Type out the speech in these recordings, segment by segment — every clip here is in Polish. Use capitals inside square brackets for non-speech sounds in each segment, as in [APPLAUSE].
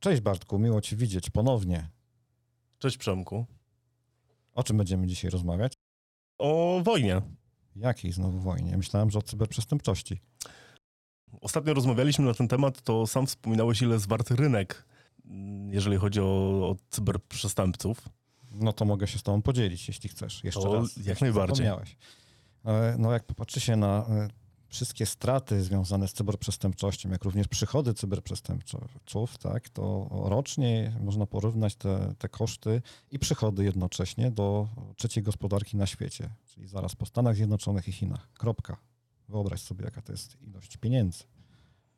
Cześć Bartku, miło Cię widzieć ponownie. Cześć Przemku. O czym będziemy dzisiaj rozmawiać? O wojnie. Jakiej znowu wojnie? Myślałem, że o cyberprzestępczości. Ostatnio rozmawialiśmy na ten temat, to sam wspominałeś, ile wart rynek, mm, jeżeli chodzi o, o cyberprzestępców. No to mogę się z Tobą podzielić, jeśli chcesz. Jeszcze To raz. jak najbardziej. E, No jak popatrzy się na e, wszystkie straty związane z cyberprzestępczością, jak również przychody cyberprzestępców, tak, to rocznie można porównać te, te koszty i przychody jednocześnie do trzeciej gospodarki na świecie, czyli zaraz po Stanach Zjednoczonych i Chinach. Kropka. Wyobraź sobie, jaka to jest ilość pieniędzy.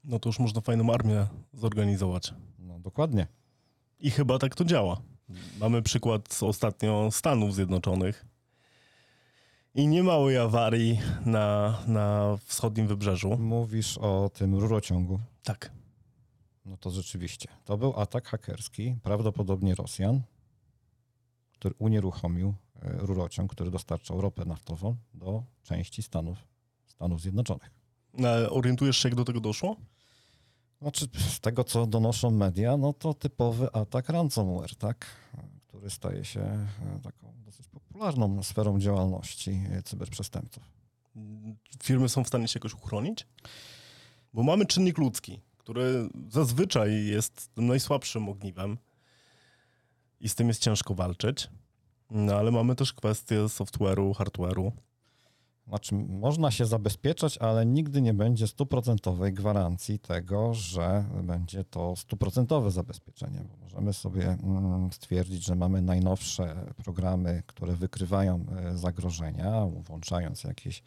No to już można fajną armię zorganizować. No dokładnie. I chyba tak to działa. Mamy przykład ostatnio Stanów Zjednoczonych i niemałej awarii na, na wschodnim wybrzeżu. Mówisz o tym rurociągu. Tak. No to rzeczywiście. To był atak hakerski, prawdopodobnie Rosjan, który unieruchomił e, rurociąg, który dostarczał ropę naftową do części Stanów, Stanów Zjednoczonych. E, Orientujesz się, jak do tego doszło? Znaczy, z tego co donoszą media, no to typowy atak ransomware, tak? Który staje się e, taką dosyć popularną sferą działalności e, cyberprzestępców. Firmy są w stanie się jakoś uchronić? Bo mamy czynnik ludzki, który zazwyczaj jest najsłabszym ogniwem i z tym jest ciężko walczyć. No ale mamy też kwestię software'u, hardware'u. Znaczy, można się zabezpieczać, ale nigdy nie będzie stuprocentowej gwarancji tego, że będzie to stuprocentowe zabezpieczenie, bo możemy sobie mm, stwierdzić, że mamy najnowsze programy, które wykrywają e, zagrożenia, włączając jakieś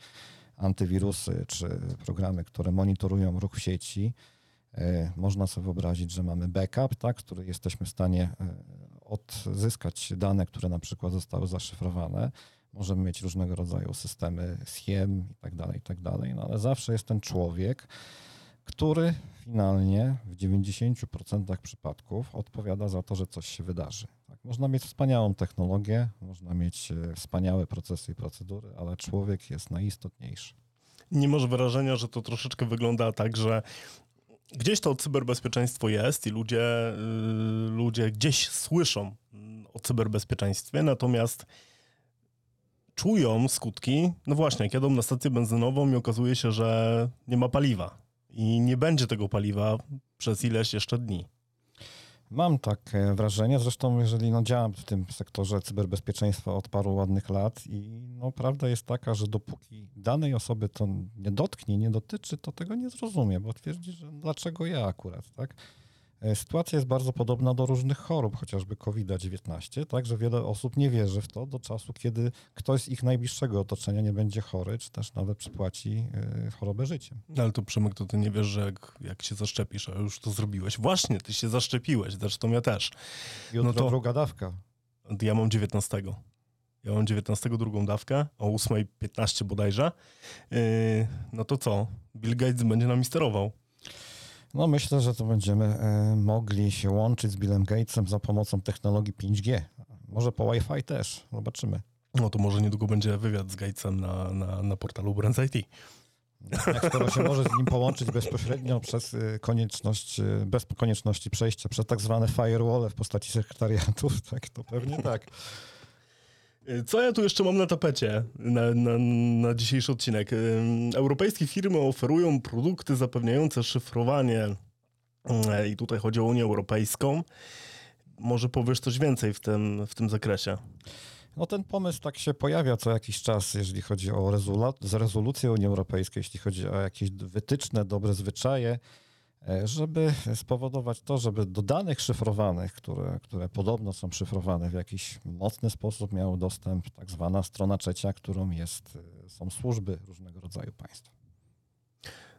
antywirusy czy programy, które monitorują ruch w sieci. E, Można sobie wyobrazić, że mamy backup, tak, z której jesteśmy w stanie e, odzyskać dane, które na przykład zostały zaszyfrowane. Możemy mieć różnego rodzaju systemy schiem i tak dalej, i tak dalej, no ale zawsze jest ten człowiek, który finalnie w 90% przypadków odpowiada za to, że coś się wydarzy. Tak, można mieć wspaniałą technologię, można mieć e, wspaniałe procesy i procedury, ale człowiek jest najistotniejszy. Nie masz wrażenia, że to troszeczkę wygląda tak, że gdzieś to cyberbezpieczeństwo jest i ludzie, yy, ludzie gdzieś słyszą o cyberbezpieczeństwie, natomiast czują skutki, no właśnie, jak jadą na stację benzynową i okazuje się, że nie ma paliwa i nie będzie tego paliwa przez ileś jeszcze dni. Mam takie wrażenie, zresztą jeżeli no, działam w tym sektorze cyberbezpieczeństwa od paru ładnych lat i no, prawda jest taka, że dopóki danej osoby to nie dotknie, nie dotyczy, to tego nie zrozumie, bo twierdzi, że dlaczego ja akurat, tak? E, Sytuacja jest bardzo podobna do różnych chorób, chociażby COVID-19, tak, że wiele osób nie wierzy w to do czasu, kiedy ktoś z ich najbliższego otoczenia nie będzie chory, czy też nawet przypłaci e, chorobę życiem. No Ale to Przemek, to ty nie wiesz, że jak, jak się zaszczepisz, a już to zrobiłeś. Właśnie, ty się zaszczepiłeś, zresztą ja też. Jutro No to- druga dawka. Ja mam 19. Ja mam 19 drugą dawkę, o 8.15 bodajże. Yy, no to co? Bill Gates będzie nami sterował. No myślę, że to będziemy e, mogli się łączyć z Billem Gatesem za pomocą technologii 5G. Może po Wi-Fi też, zobaczymy. No to może niedługo będzie wywiad z Gatesem na, na, na portalu Brands IT. Jak skoro się może z nim połączyć bezpośrednio przez e, konieczność, e, bez konieczności przejścia przez tak zwane firewall w postaci sekretariatów, tak, to pewnie tak. Yy, Co ja tu jeszcze mam na tapecie na, na, na dzisiejszy odcinek? Yy, Europejskie firmy oferują produkty zapewniające szyfrowanie yy, i tutaj chodzi o Unię Europejską. Może powiesz coś więcej w tym, w tym zakresie? No ten pomysł tak się pojawia co jakiś czas, jeżeli chodzi o rezolucję Unii Europejskiej, jeśli chodzi o jakieś wytyczne, dobre zwyczaje, żeby spowodować to, żeby do danych szyfrowanych, które, które podobno są szyfrowane w jakiś mocny sposób, miał dostęp tak zwana strona trzecia, którą jest, e, są służby różnego rodzaju państw.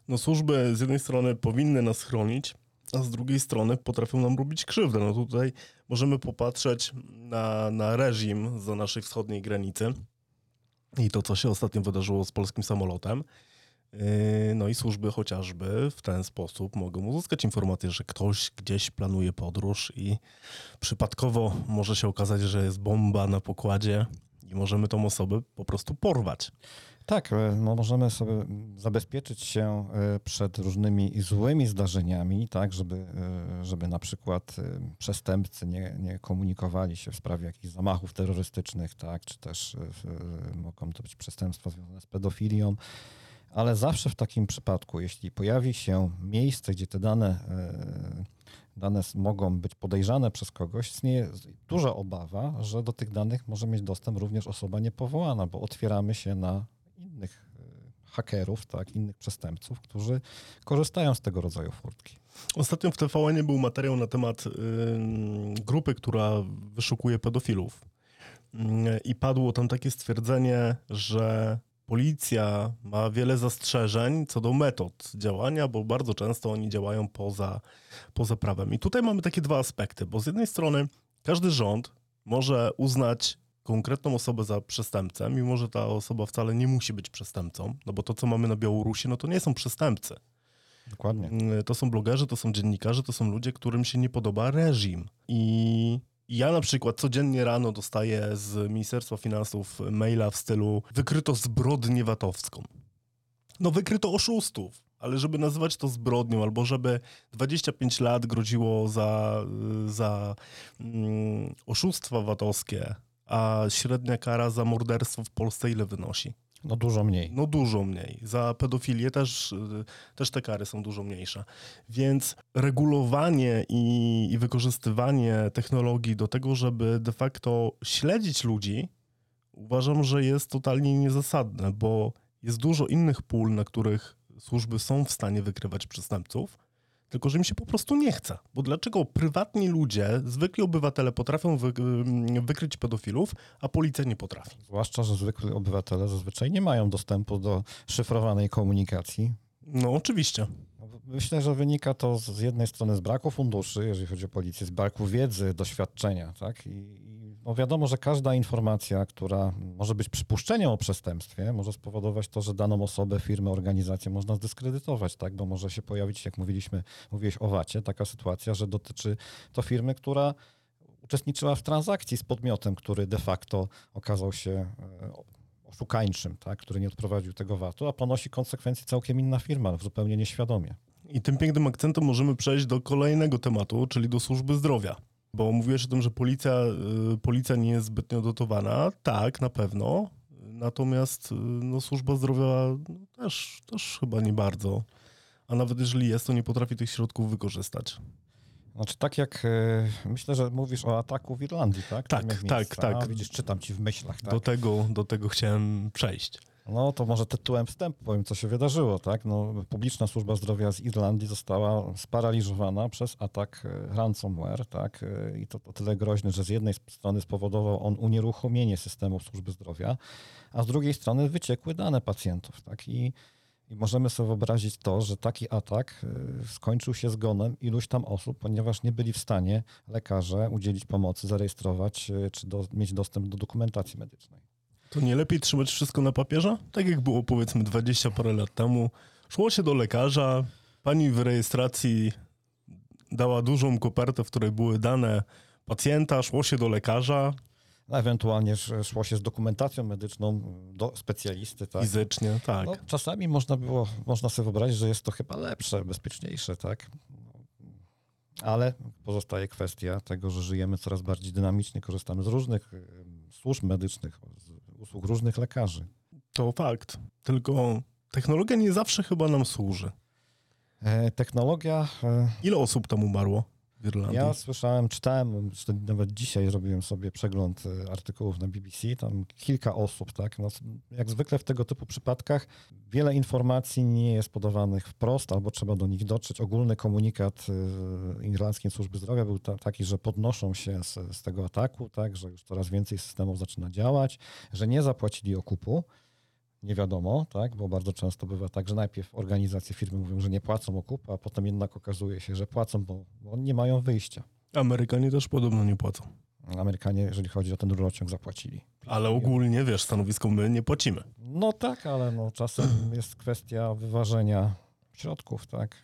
No służby z jednej strony powinny nas chronić, a z drugiej strony potrafią nam robić krzywdę. No tutaj możemy popatrzeć na, na reżim za naszej wschodniej granicy i to, co się ostatnio wydarzyło z polskim samolotem. Yy, No i służby chociażby w ten sposób mogą uzyskać informację, że ktoś gdzieś planuje podróż i przypadkowo może się okazać, że jest bomba na pokładzie i możemy tą osobę po prostu porwać. Tak, e, no możemy sobie zabezpieczyć się e, przed różnymi złymi zdarzeniami, tak, żeby, e, żeby na przykład przestępcy nie, nie komunikowali się w sprawie jakichś zamachów terrorystycznych, tak, czy też mogą to być przestępstwa związane z pedofilią. Ale zawsze w takim przypadku, jeśli pojawi się miejsce, gdzie te dane, e, dane mogą być podejrzane przez kogoś, istnieje duża obawa, że do tych danych może mieć dostęp również osoba niepowołana, bo otwieramy się na innych e, hakerów, tak, innych przestępców, którzy korzystają z tego rodzaju furtki. Ostatnio w TVN był materiał na temat grupy, która wyszukuje pedofilów. I padło tam takie stwierdzenie, że policja ma wiele zastrzeżeń co do metod działania, bo bardzo często oni działają poza, poza prawem. I tutaj mamy takie dwa aspekty, bo z jednej strony każdy rząd może uznać konkretną osobę za przestępcę, mimo że ta osoba wcale nie musi być przestępcą, no bo to, co mamy na Białorusi, no to nie są przestępcy. Dokładnie. Mm, To są blogerzy, to są dziennikarze, to są ludzie, którym się nie podoba reżim. I ja na przykład codziennie rano dostaję z Ministerstwa Finansów maila w stylu wykryto zbrodnię VAT-owską. No wykryto oszustów, ale żeby nazywać to zbrodnią, albo żeby 25 lat groziło za, za mm, oszustwa VAT-owskie, a średnia kara za morderstwo w Polsce ile wynosi? No dużo mniej. No dużo mniej. Za pedofilię też, y, też te kary są dużo mniejsze. Więc regulowanie i, i wykorzystywanie technologii do tego, żeby de facto śledzić ludzi, uważam, że jest totalnie niezasadne, bo jest dużo innych pól, na których służby są w stanie wykrywać przestępców, tylko że im się po prostu nie chce. Bo dlaczego prywatni ludzie, zwykli obywatele potrafią wy, wykryć pedofilów, a policja nie potrafi? Zwłaszcza, że zwykli obywatele zazwyczaj nie mają dostępu do szyfrowanej komunikacji. No oczywiście. Myślę, że wynika to z z jednej strony z braku funduszy, jeżeli chodzi o policję, z braku wiedzy, doświadczenia, tak? I, i no wiadomo, że każda informacja, która może być przypuszczeniem o przestępstwie, może spowodować to, że daną osobę, firmę, organizację można zdyskredytować, tak? Bo może się pojawić, jak mówiliśmy, mówiłeś o VAT-ie, taka sytuacja, że dotyczy to firmy, która uczestniczyła w transakcji z podmiotem, który de facto okazał się e, oszukańczym, tak? który nie odprowadził tego VAT-u, a ponosi konsekwencje całkiem inna firma, zupełnie nieświadomie. I tym pięknym akcentem możemy przejść do kolejnego tematu, czyli do służby zdrowia. Bo mówiłeś o tym, że policja, y, policja nie jest zbytnio dotowana. Tak, na pewno. Natomiast y, no, służba zdrowia no, też, też chyba nie bardzo. A nawet jeżeli jest, to nie potrafi tych środków wykorzystać. Znaczy tak jak, e, myślę, że mówisz o ataku w Irlandii, tak? Tak, tak, tak. A, widzisz, czytam ci w myślach, tak? Do, tego, do tego chciałem przejść. No to może tytułem wstępu powiem, co się wydarzyło, tak? No, publiczna służba zdrowia z Irlandii została sparaliżowana przez atak e, ransomware, tak? E, I to o tyle groźny, że z jednej strony spowodował on unieruchomienie systemu służby zdrowia, a z drugiej strony wyciekły dane pacjentów, tak? I, i możemy sobie wyobrazić to, że taki atak e, skończył się zgonem iluś tam osób, ponieważ nie byli w stanie lekarze udzielić pomocy, zarejestrować czy do, mieć dostęp do dokumentacji medycznej. To nie lepiej trzymać wszystko na papierze? Tak jak było powiedzmy 20 parę lat temu. Szło się do lekarza, pani w rejestracji dała dużą kopertę, w której były dane pacjenta, szło się do lekarza No, ewentualnie sz- szło się z dokumentacją medyczną do specjalisty. Tak? fizycznie, tak. No, czasami można było, można sobie wyobrazić, że jest to chyba lepsze, bezpieczniejsze, tak? Ale pozostaje kwestia tego, że żyjemy coraz bardziej dynamicznie, korzystamy z różnych służb medycznych, usług różnych lekarzy. To fakt. Tylko technologia nie zawsze chyba nam służy. E, technologia, e, Ile osób tam umarło Irlandii? ja słyszałem, czytałem, nawet dzisiaj robiłem sobie przegląd e, artykułów na BBC, tam kilka osób, tak? No, jak zwykle w tego typu przypadkach wiele informacji nie jest podawanych wprost, albo trzeba do nich dotrzeć. Ogólny komunikat e, Irlandzkiej Służby Zdrowia był ta, taki, że podnoszą się z, z tego ataku, tak? Że już coraz więcej systemów zaczyna działać, że nie zapłacili okupu. Nie wiadomo, tak? bo bardzo często bywa tak, że najpierw organizacje firmy mówią, że nie płacą okupu, a potem jednak okazuje się, że płacą, bo, bo nie mają wyjścia. Amerykanie też podobno nie płacą. Amerykanie, jeżeli chodzi o ten rurociąg, zapłacili. Ale ogólnie, wiesz, stanowisko my nie płacimy. No tak, ale no, czasem jest kwestia wyważenia środków, tak?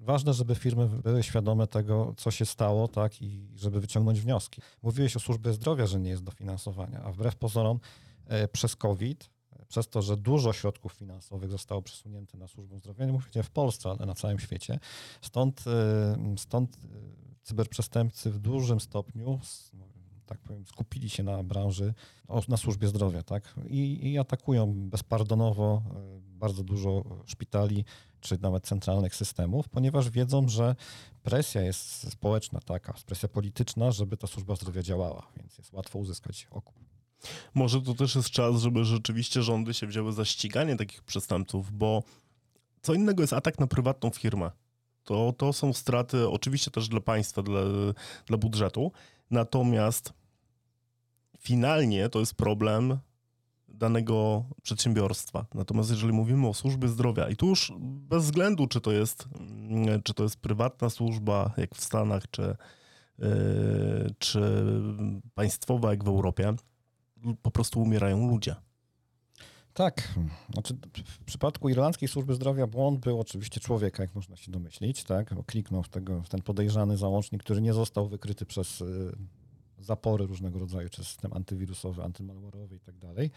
Ważne, żeby firmy były świadome tego, co się stało, tak, i żeby wyciągnąć wnioski. Mówiłeś o służbie zdrowia, że nie jest dofinansowania, a wbrew pozorom e, przez COVID, przez to, że dużo środków finansowych zostało przesunięte na służbę zdrowia, nie mówię w Polsce, ale na całym świecie, stąd, e, stąd e, cyberprzestępcy w dużym stopniu, tak powiem, skupili się na branży, na służbie zdrowia, tak, i, i atakują bezpardonowo e, bardzo dużo szpitali, czy nawet centralnych systemów, ponieważ wiedzą, że presja jest społeczna taka, presja polityczna, żeby ta służba zdrowia działała, więc jest łatwo uzyskać okup. Może to też jest czas, żeby rzeczywiście rządy się wzięły za ściganie takich przestępców, bo co innego jest atak na prywatną firmę. To, to są straty oczywiście też dla państwa, dla, dla budżetu, natomiast finalnie to jest problem danego przedsiębiorstwa. Natomiast jeżeli mówimy o służbie zdrowia i tu już bez względu, czy to jest, mm, czy to jest prywatna służba, jak w Stanach, czy, yy, czy państwowa, jak w Europie, po prostu umierają ludzie. Tak, znaczy w przypadku irlandzkiej służby zdrowia błąd był oczywiście człowieka, jak można się domyślić, tak, kliknął w, tego, w ten podejrzany załącznik, który nie został wykryty przez y, zapory różnego rodzaju, czy system antywirusowy, antymalware'owy i tak dalej.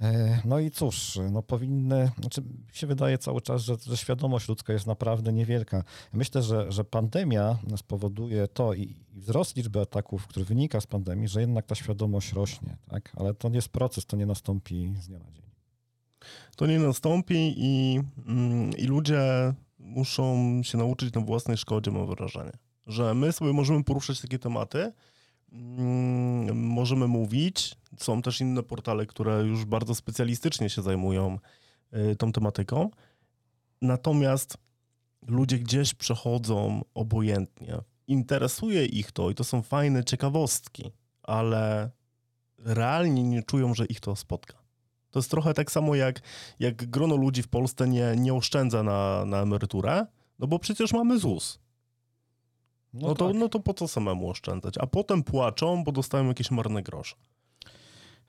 E, No i cóż, no powinny, znaczy się wydaje cały czas, że, że świadomość ludzka jest naprawdę niewielka. Myślę, że, że pandemia spowoduje to i, i wzrost liczby ataków, który wynika z pandemii, że jednak ta świadomość rośnie, tak? Ale to nie jest proces, to nie nastąpi z dnia na dzień. To nie nastąpi i, mm, i ludzie muszą się nauczyć na własnej szkodzie, mam wrażenie. Że my sobie możemy poruszać takie tematy, mm, możemy mówić. Są też inne portale, które już bardzo specjalistycznie się zajmują y, tą tematyką. Natomiast ludzie gdzieś przechodzą obojętnie. Interesuje ich to i to są fajne ciekawostki, ale realnie nie czują, że ich to spotka. To jest trochę tak samo jak, jak grono ludzi w Polsce nie, nie oszczędza na, na emeryturę, no bo przecież mamy ZUS. No, to, tak. no to po co samemu oszczędzać? A potem płaczą, bo dostają jakieś marne grosze.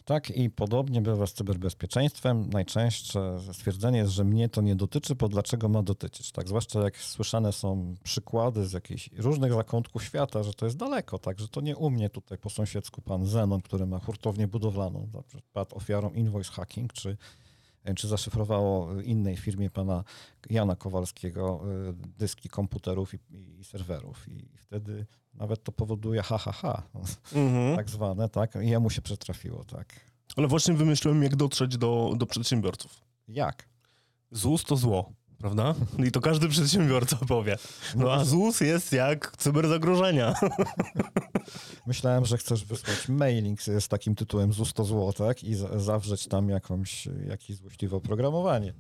Tak i podobnie bywa z cyberbezpieczeństwem. Najczęstsze stwierdzenie jest, że mnie to nie dotyczy, bo dlaczego ma dotyczyć? Tak, zwłaszcza jak słyszane są przykłady z jakichś różnych zakątków świata, że to jest daleko, tak, że to nie u mnie tutaj po sąsiedzku pan Zenon, który ma hurtownię budowlaną, padł ofiarą invoice hacking, czy, czy zaszyfrowało innej firmie pana Jana Kowalskiego y, dyski komputerów i, i serwerów i wtedy nawet to powoduje ha, ha, ha, Mhm. tak zwane, tak, i jemu się przetrafiło, tak. Ale właśnie wymyśliłem, jak dotrzeć do, do przedsiębiorców. Jak? ZUS to zło, prawda? I to każdy [LAUGHS] przedsiębiorca powie. No a ZUS jest jak cyberzagrożenia. [LAUGHS] Myślałem, że chcesz wysłać mailing z, takim tytułem ZUS to zło, tak? I za, zawrzeć tam jakąś, jakieś złośliwe oprogramowanie.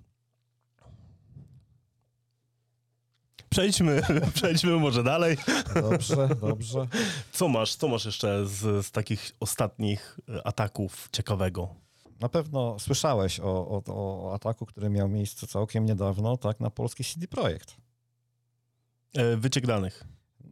Przejdźmy, [LAUGHS] przejdźmy może dalej. Dobrze, [LAUGHS] dobrze. Co masz, co masz jeszcze z, z takich ostatnich e, ataków ciekawego? Na pewno słyszałeś o, o, o ataku, który miał miejsce całkiem niedawno, tak? Na polski CD Projekt. E, Wyciek danych.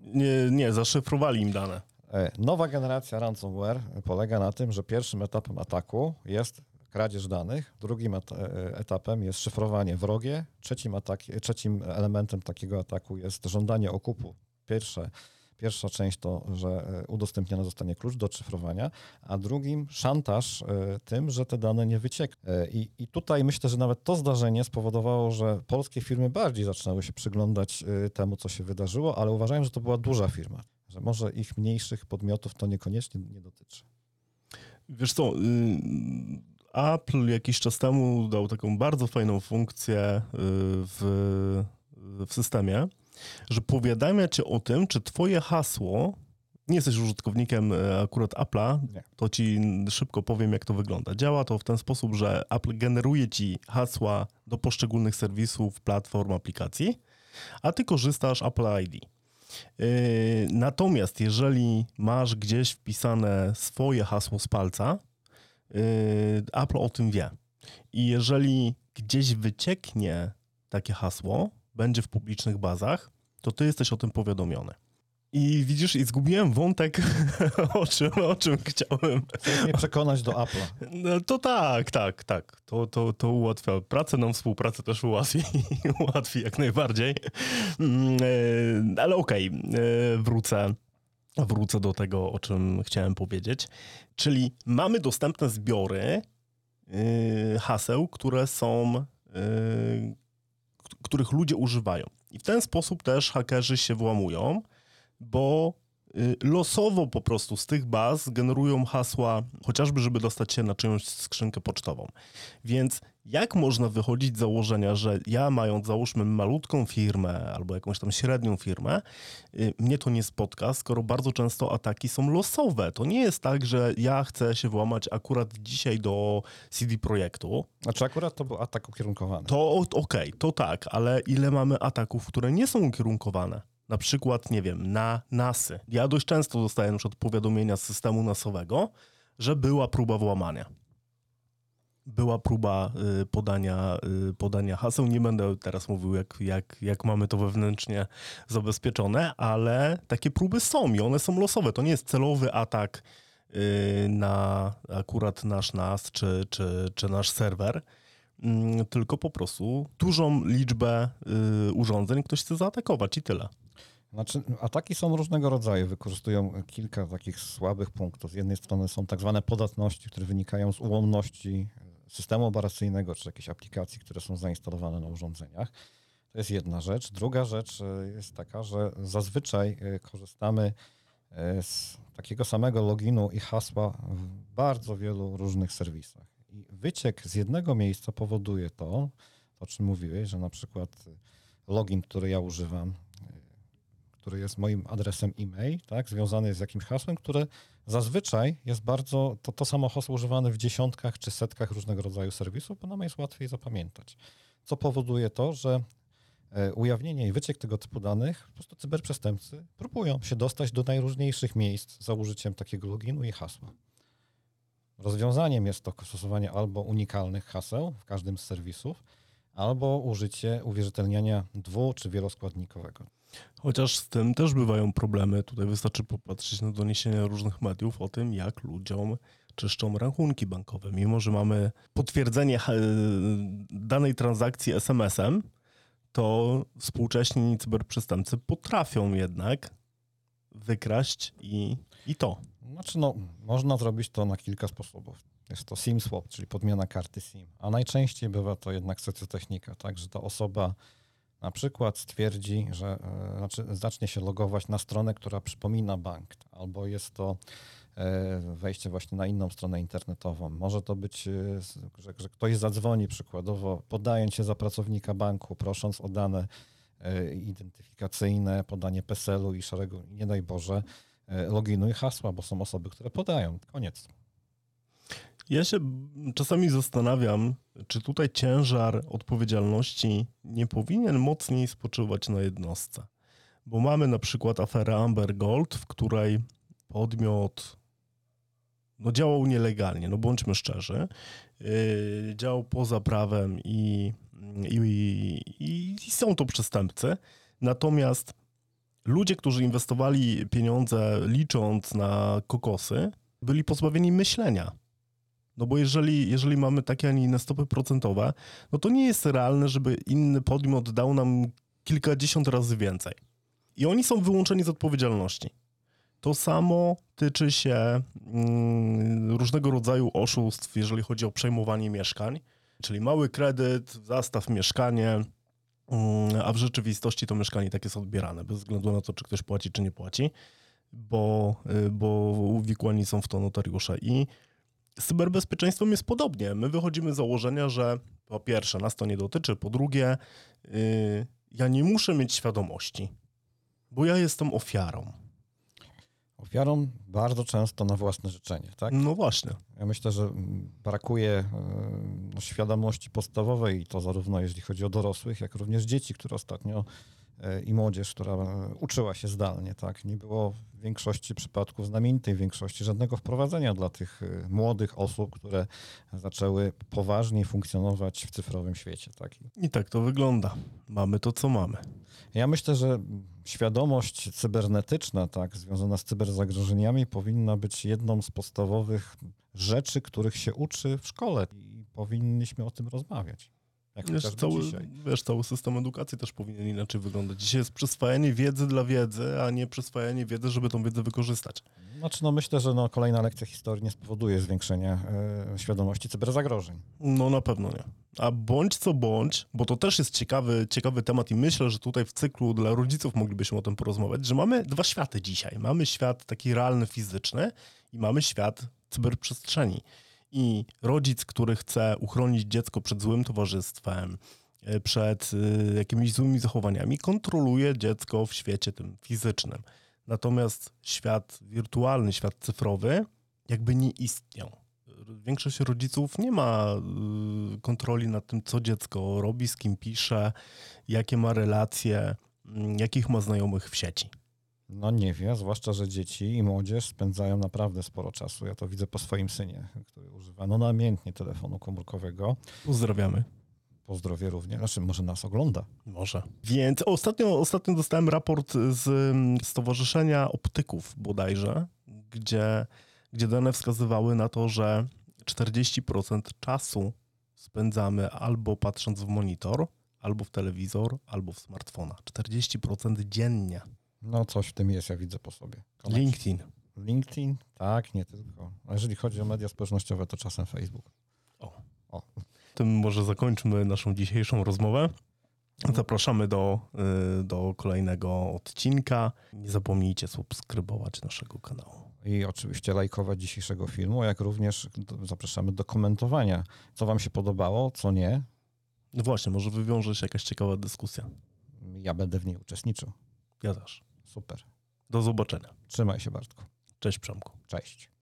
Nie, nie, zaszyfrowali im dane. E, Nowa generacja ransomware polega na tym, że pierwszym etapem ataku jest kradzież danych, drugim eta- e, etapem jest szyfrowanie wrogie, trzecim, atak- trzecim elementem takiego ataku jest żądanie okupu. Pierwsze, pierwsza część to, że e, udostępniony zostanie klucz do szyfrowania, a drugim szantaż e, tym, że te dane nie wyciekną. E, I, I tutaj myślę, że nawet to zdarzenie spowodowało, że polskie firmy bardziej zaczynały się przyglądać e, temu, co się wydarzyło, ale uważałem, że to była duża firma, że może ich mniejszych podmiotów to niekoniecznie nie dotyczy. Wiesz co, y, Apple jakiś czas temu dał taką bardzo fajną funkcję y, w, w systemie, że powiadamia cię o tym, czy twoje hasło, nie jesteś użytkownikiem e, akurat Apple'a, to ci szybko powiem, jak to wygląda. Działa to w ten sposób, że Apple generuje ci hasła do poszczególnych serwisów, platform, aplikacji, a ty korzystasz Apple ID. Yy, Natomiast jeżeli masz gdzieś wpisane swoje hasło z palca, yy, Apple o tym wie. I jeżeli gdzieś wycieknie takie hasło, będzie w publicznych bazach, to ty jesteś o tym powiadomiony. I widzisz, i zgubiłem wątek, [LAUGHS] o czym, o czym chciałem. Chcesz mnie przekonać do Apple'a. No to tak, tak, tak. To, to, to ułatwia pracę, nam współpracę też ułatwi, [LAUGHS] ułatwi jak najbardziej. Mm, e, Ale okej, e, wrócę, wrócę do tego, o czym chciałem powiedzieć. Czyli mamy dostępne zbiory e, haseł, które są, których ludzie używają. I w ten sposób też hakerzy się włamują, bo y, losowo po prostu z tych baz generują hasła, chociażby żeby dostać się na czyjąś skrzynkę pocztową. Więc jak można wychodzić z założenia, że ja mając załóżmy malutką firmę albo jakąś tam średnią firmę, y, mnie to nie spotka, skoro bardzo często ataki są losowe. To nie jest tak, że ja chcę się włamać akurat dzisiaj do CD Projektu, Znaczy akurat to był atak ukierunkowany. to okej, to tak, ale ile mamy ataków, które nie są ukierunkowane? Na przykład, nie wiem, na NASy. Ja dość często dostaję na przykład powiadomienia z systemu nasowego, że była próba włamania. Była próba y, podania, y, podania haseł. Nie będę teraz mówił, jak, jak, jak mamy to wewnętrznie zabezpieczone, ale takie próby są i one są losowe. To nie jest celowy atak y, na akurat nasz NAS czy, czy, czy nasz serwer mm, tylko po prostu dużą liczbę y, urządzeń ktoś chce zaatakować i tyle. Znaczy, ataki są różnego rodzaju, wykorzystują kilka takich słabych punktów. Z jednej strony są tak zwane podatności, które wynikają z ułomności systemu operacyjnego czy jakiejś aplikacji, które są zainstalowane na urządzeniach. To jest jedna rzecz. Druga rzecz e, jest taka, że zazwyczaj e, korzystamy e, z takiego samego loginu i hasła w bardzo wielu różnych serwisach. I wyciek z jednego miejsca powoduje to, o czym mówiłeś, że na przykład login, który ja używam, który jest moim adresem e-mail, tak, związany jest z jakimś hasłem, które zazwyczaj jest bardzo, to, to samo hasło używane w dziesiątkach czy setkach różnego rodzaju serwisów, bo nam jest łatwiej zapamiętać. Co powoduje to, że e, ujawnienie i wyciek tego typu danych, po prostu cyberprzestępcy próbują się dostać do najróżniejszych miejsc za użyciem takiego loginu i hasła. Rozwiązaniem jest to stosowanie albo unikalnych haseł w każdym z serwisów, albo użycie uwierzytelniania dwu- czy wieloskładnikowego. Chociaż z tym też bywają problemy. Tutaj wystarczy popatrzeć na doniesienia różnych mediów o tym, jak ludziom czyszczą rachunki bankowe. Mimo, że mamy potwierdzenie e, danej transakcji SMS-em, to współcześni cyberprzestępcy potrafią jednak wykraść i, i to. Znaczy, no, można zrobić to na kilka sposobów. Jest to SIM swap, czyli podmiana karty SIM, a najczęściej bywa to jednak socjotechnika, tak, że ta osoba na przykład stwierdzi, że e, znaczy zacznie się logować na stronę, która przypomina bank, albo jest to e, wejście właśnie na inną stronę internetową. Może to być, e, że, że ktoś zadzwoni przykładowo, podając się za pracownika banku, prosząc o dane identyfikacyjne, podanie PESEL-u i szeregu, nie daj Boże, loginu i hasła, bo są osoby, które podają. Koniec. Ja się czasami zastanawiam, czy tutaj ciężar odpowiedzialności nie powinien mocniej spoczywać na jednostce. Bo mamy na przykład aferę Amber Gold, w której podmiot no, działał nielegalnie, no bądźmy szczerzy, yy, działał poza prawem i, i, i, i są to przestępcy. Natomiast ludzie, którzy inwestowali pieniądze licząc na kokosy, byli pozbawieni myślenia. No bo jeżeli, jeżeli mamy takie, a nie inne stopy procentowe, no to nie jest realne, żeby inny podmiot dał nam kilkadziesiąt razy więcej. I oni są wyłączeni z odpowiedzialności. To samo tyczy się mm, różnego rodzaju oszustw, jeżeli chodzi o przejmowanie mieszkań, czyli mały kredyt, zastaw mieszkanie, mm, a w rzeczywistości to mieszkanie tak jest odbierane, bez względu na to, czy ktoś płaci, czy nie płaci, bo, y, bo uwikłani są w to notariusze. I z cyberbezpieczeństwem jest podobnie. My wychodzimy z założenia, że po pierwsze nas to nie dotyczy, po drugie yy, ja nie muszę mieć świadomości, bo ja jestem ofiarą. Ofiarą bardzo często na własne życzenie, tak? No właśnie. Ja myślę, że brakuje no, świadomości podstawowej i to zarówno jeśli chodzi o dorosłych, jak również dzieci, które ostatnio i młodzież, która e, uczyła się zdalnie, tak? Nie było w większości przypadków, znamienitej większości, żadnego wprowadzenia dla tych e, młodych osób, które zaczęły poważniej funkcjonować w cyfrowym świecie, tak? I tak to wygląda. Mamy to, co mamy. Ja myślę, że świadomość cybernetyczna, tak, związana z cyberzagrożeniami, powinna być jedną z podstawowych rzeczy, których się uczy w szkole i powinniśmy o tym rozmawiać. Jak Wiesz, cały, dzisiaj. wiesz, cały system edukacji też powinien inaczej wyglądać. Dzisiaj jest przyswajanie wiedzy dla wiedzy, a nie przyswajanie wiedzy, żeby tą wiedzę wykorzystać. Znaczy, no myślę, że no, kolejna lekcja historii nie spowoduje zwiększenia e, świadomości cyberzagrożeń. No na pewno nie. A bądź co bądź, bo to też jest ciekawy, ciekawy temat i myślę, że tutaj w cyklu dla rodziców moglibyśmy o tym porozmawiać, że mamy dwa światy dzisiaj. Mamy świat taki realny, fizyczny i mamy świat cyberprzestrzeni. I rodzic, który chce uchronić dziecko przed złym towarzystwem, e, przed y, jakimiś złymi zachowaniami, kontroluje dziecko w świecie tym fizycznym. Natomiast świat wirtualny, świat cyfrowy jakby nie istniał większość rodziców nie ma y, kontroli nad tym, co dziecko robi, z kim pisze, jakie ma relacje, mm, jakich ma znajomych w sieci. No nie wie, zwłaszcza, że dzieci i młodzież spędzają naprawdę sporo czasu. Ja to widzę po swoim synie, który używa no namiętnie telefonu komórkowego. Pozdrawiamy. Pozdrowie również, znaczy może nas ogląda. Może. Więc ostatnio, ostatnio dostałem raport z Stowarzyszenia Optyków bodajże, gdzie, gdzie dane wskazywały na to, że 40% czasu spędzamy albo patrząc w monitor, albo w telewizor, albo w smartfona. 40% dziennie. No coś w tym jest, ja widzę po sobie. LinkedIn. LinkedIn? Tak, nie tylko. A jeżeli chodzi o media społecznościowe, to czasem Facebook. O. O. Tym może zakończmy naszą dzisiejszą rozmowę. Zapraszamy do, y, do kolejnego odcinka. Nie zapomnijcie subskrybować naszego kanału. I oczywiście lajkować dzisiejszego filmu, jak również zapraszamy do komentowania, co wam się podobało, co nie. No właśnie, może wywiąże się jakaś ciekawa dyskusja. Ja będę w niej uczestniczył. Ja też. Super. Do zobaczenia. Trzymaj się, Bartku. Cześć Przemku. Cześć.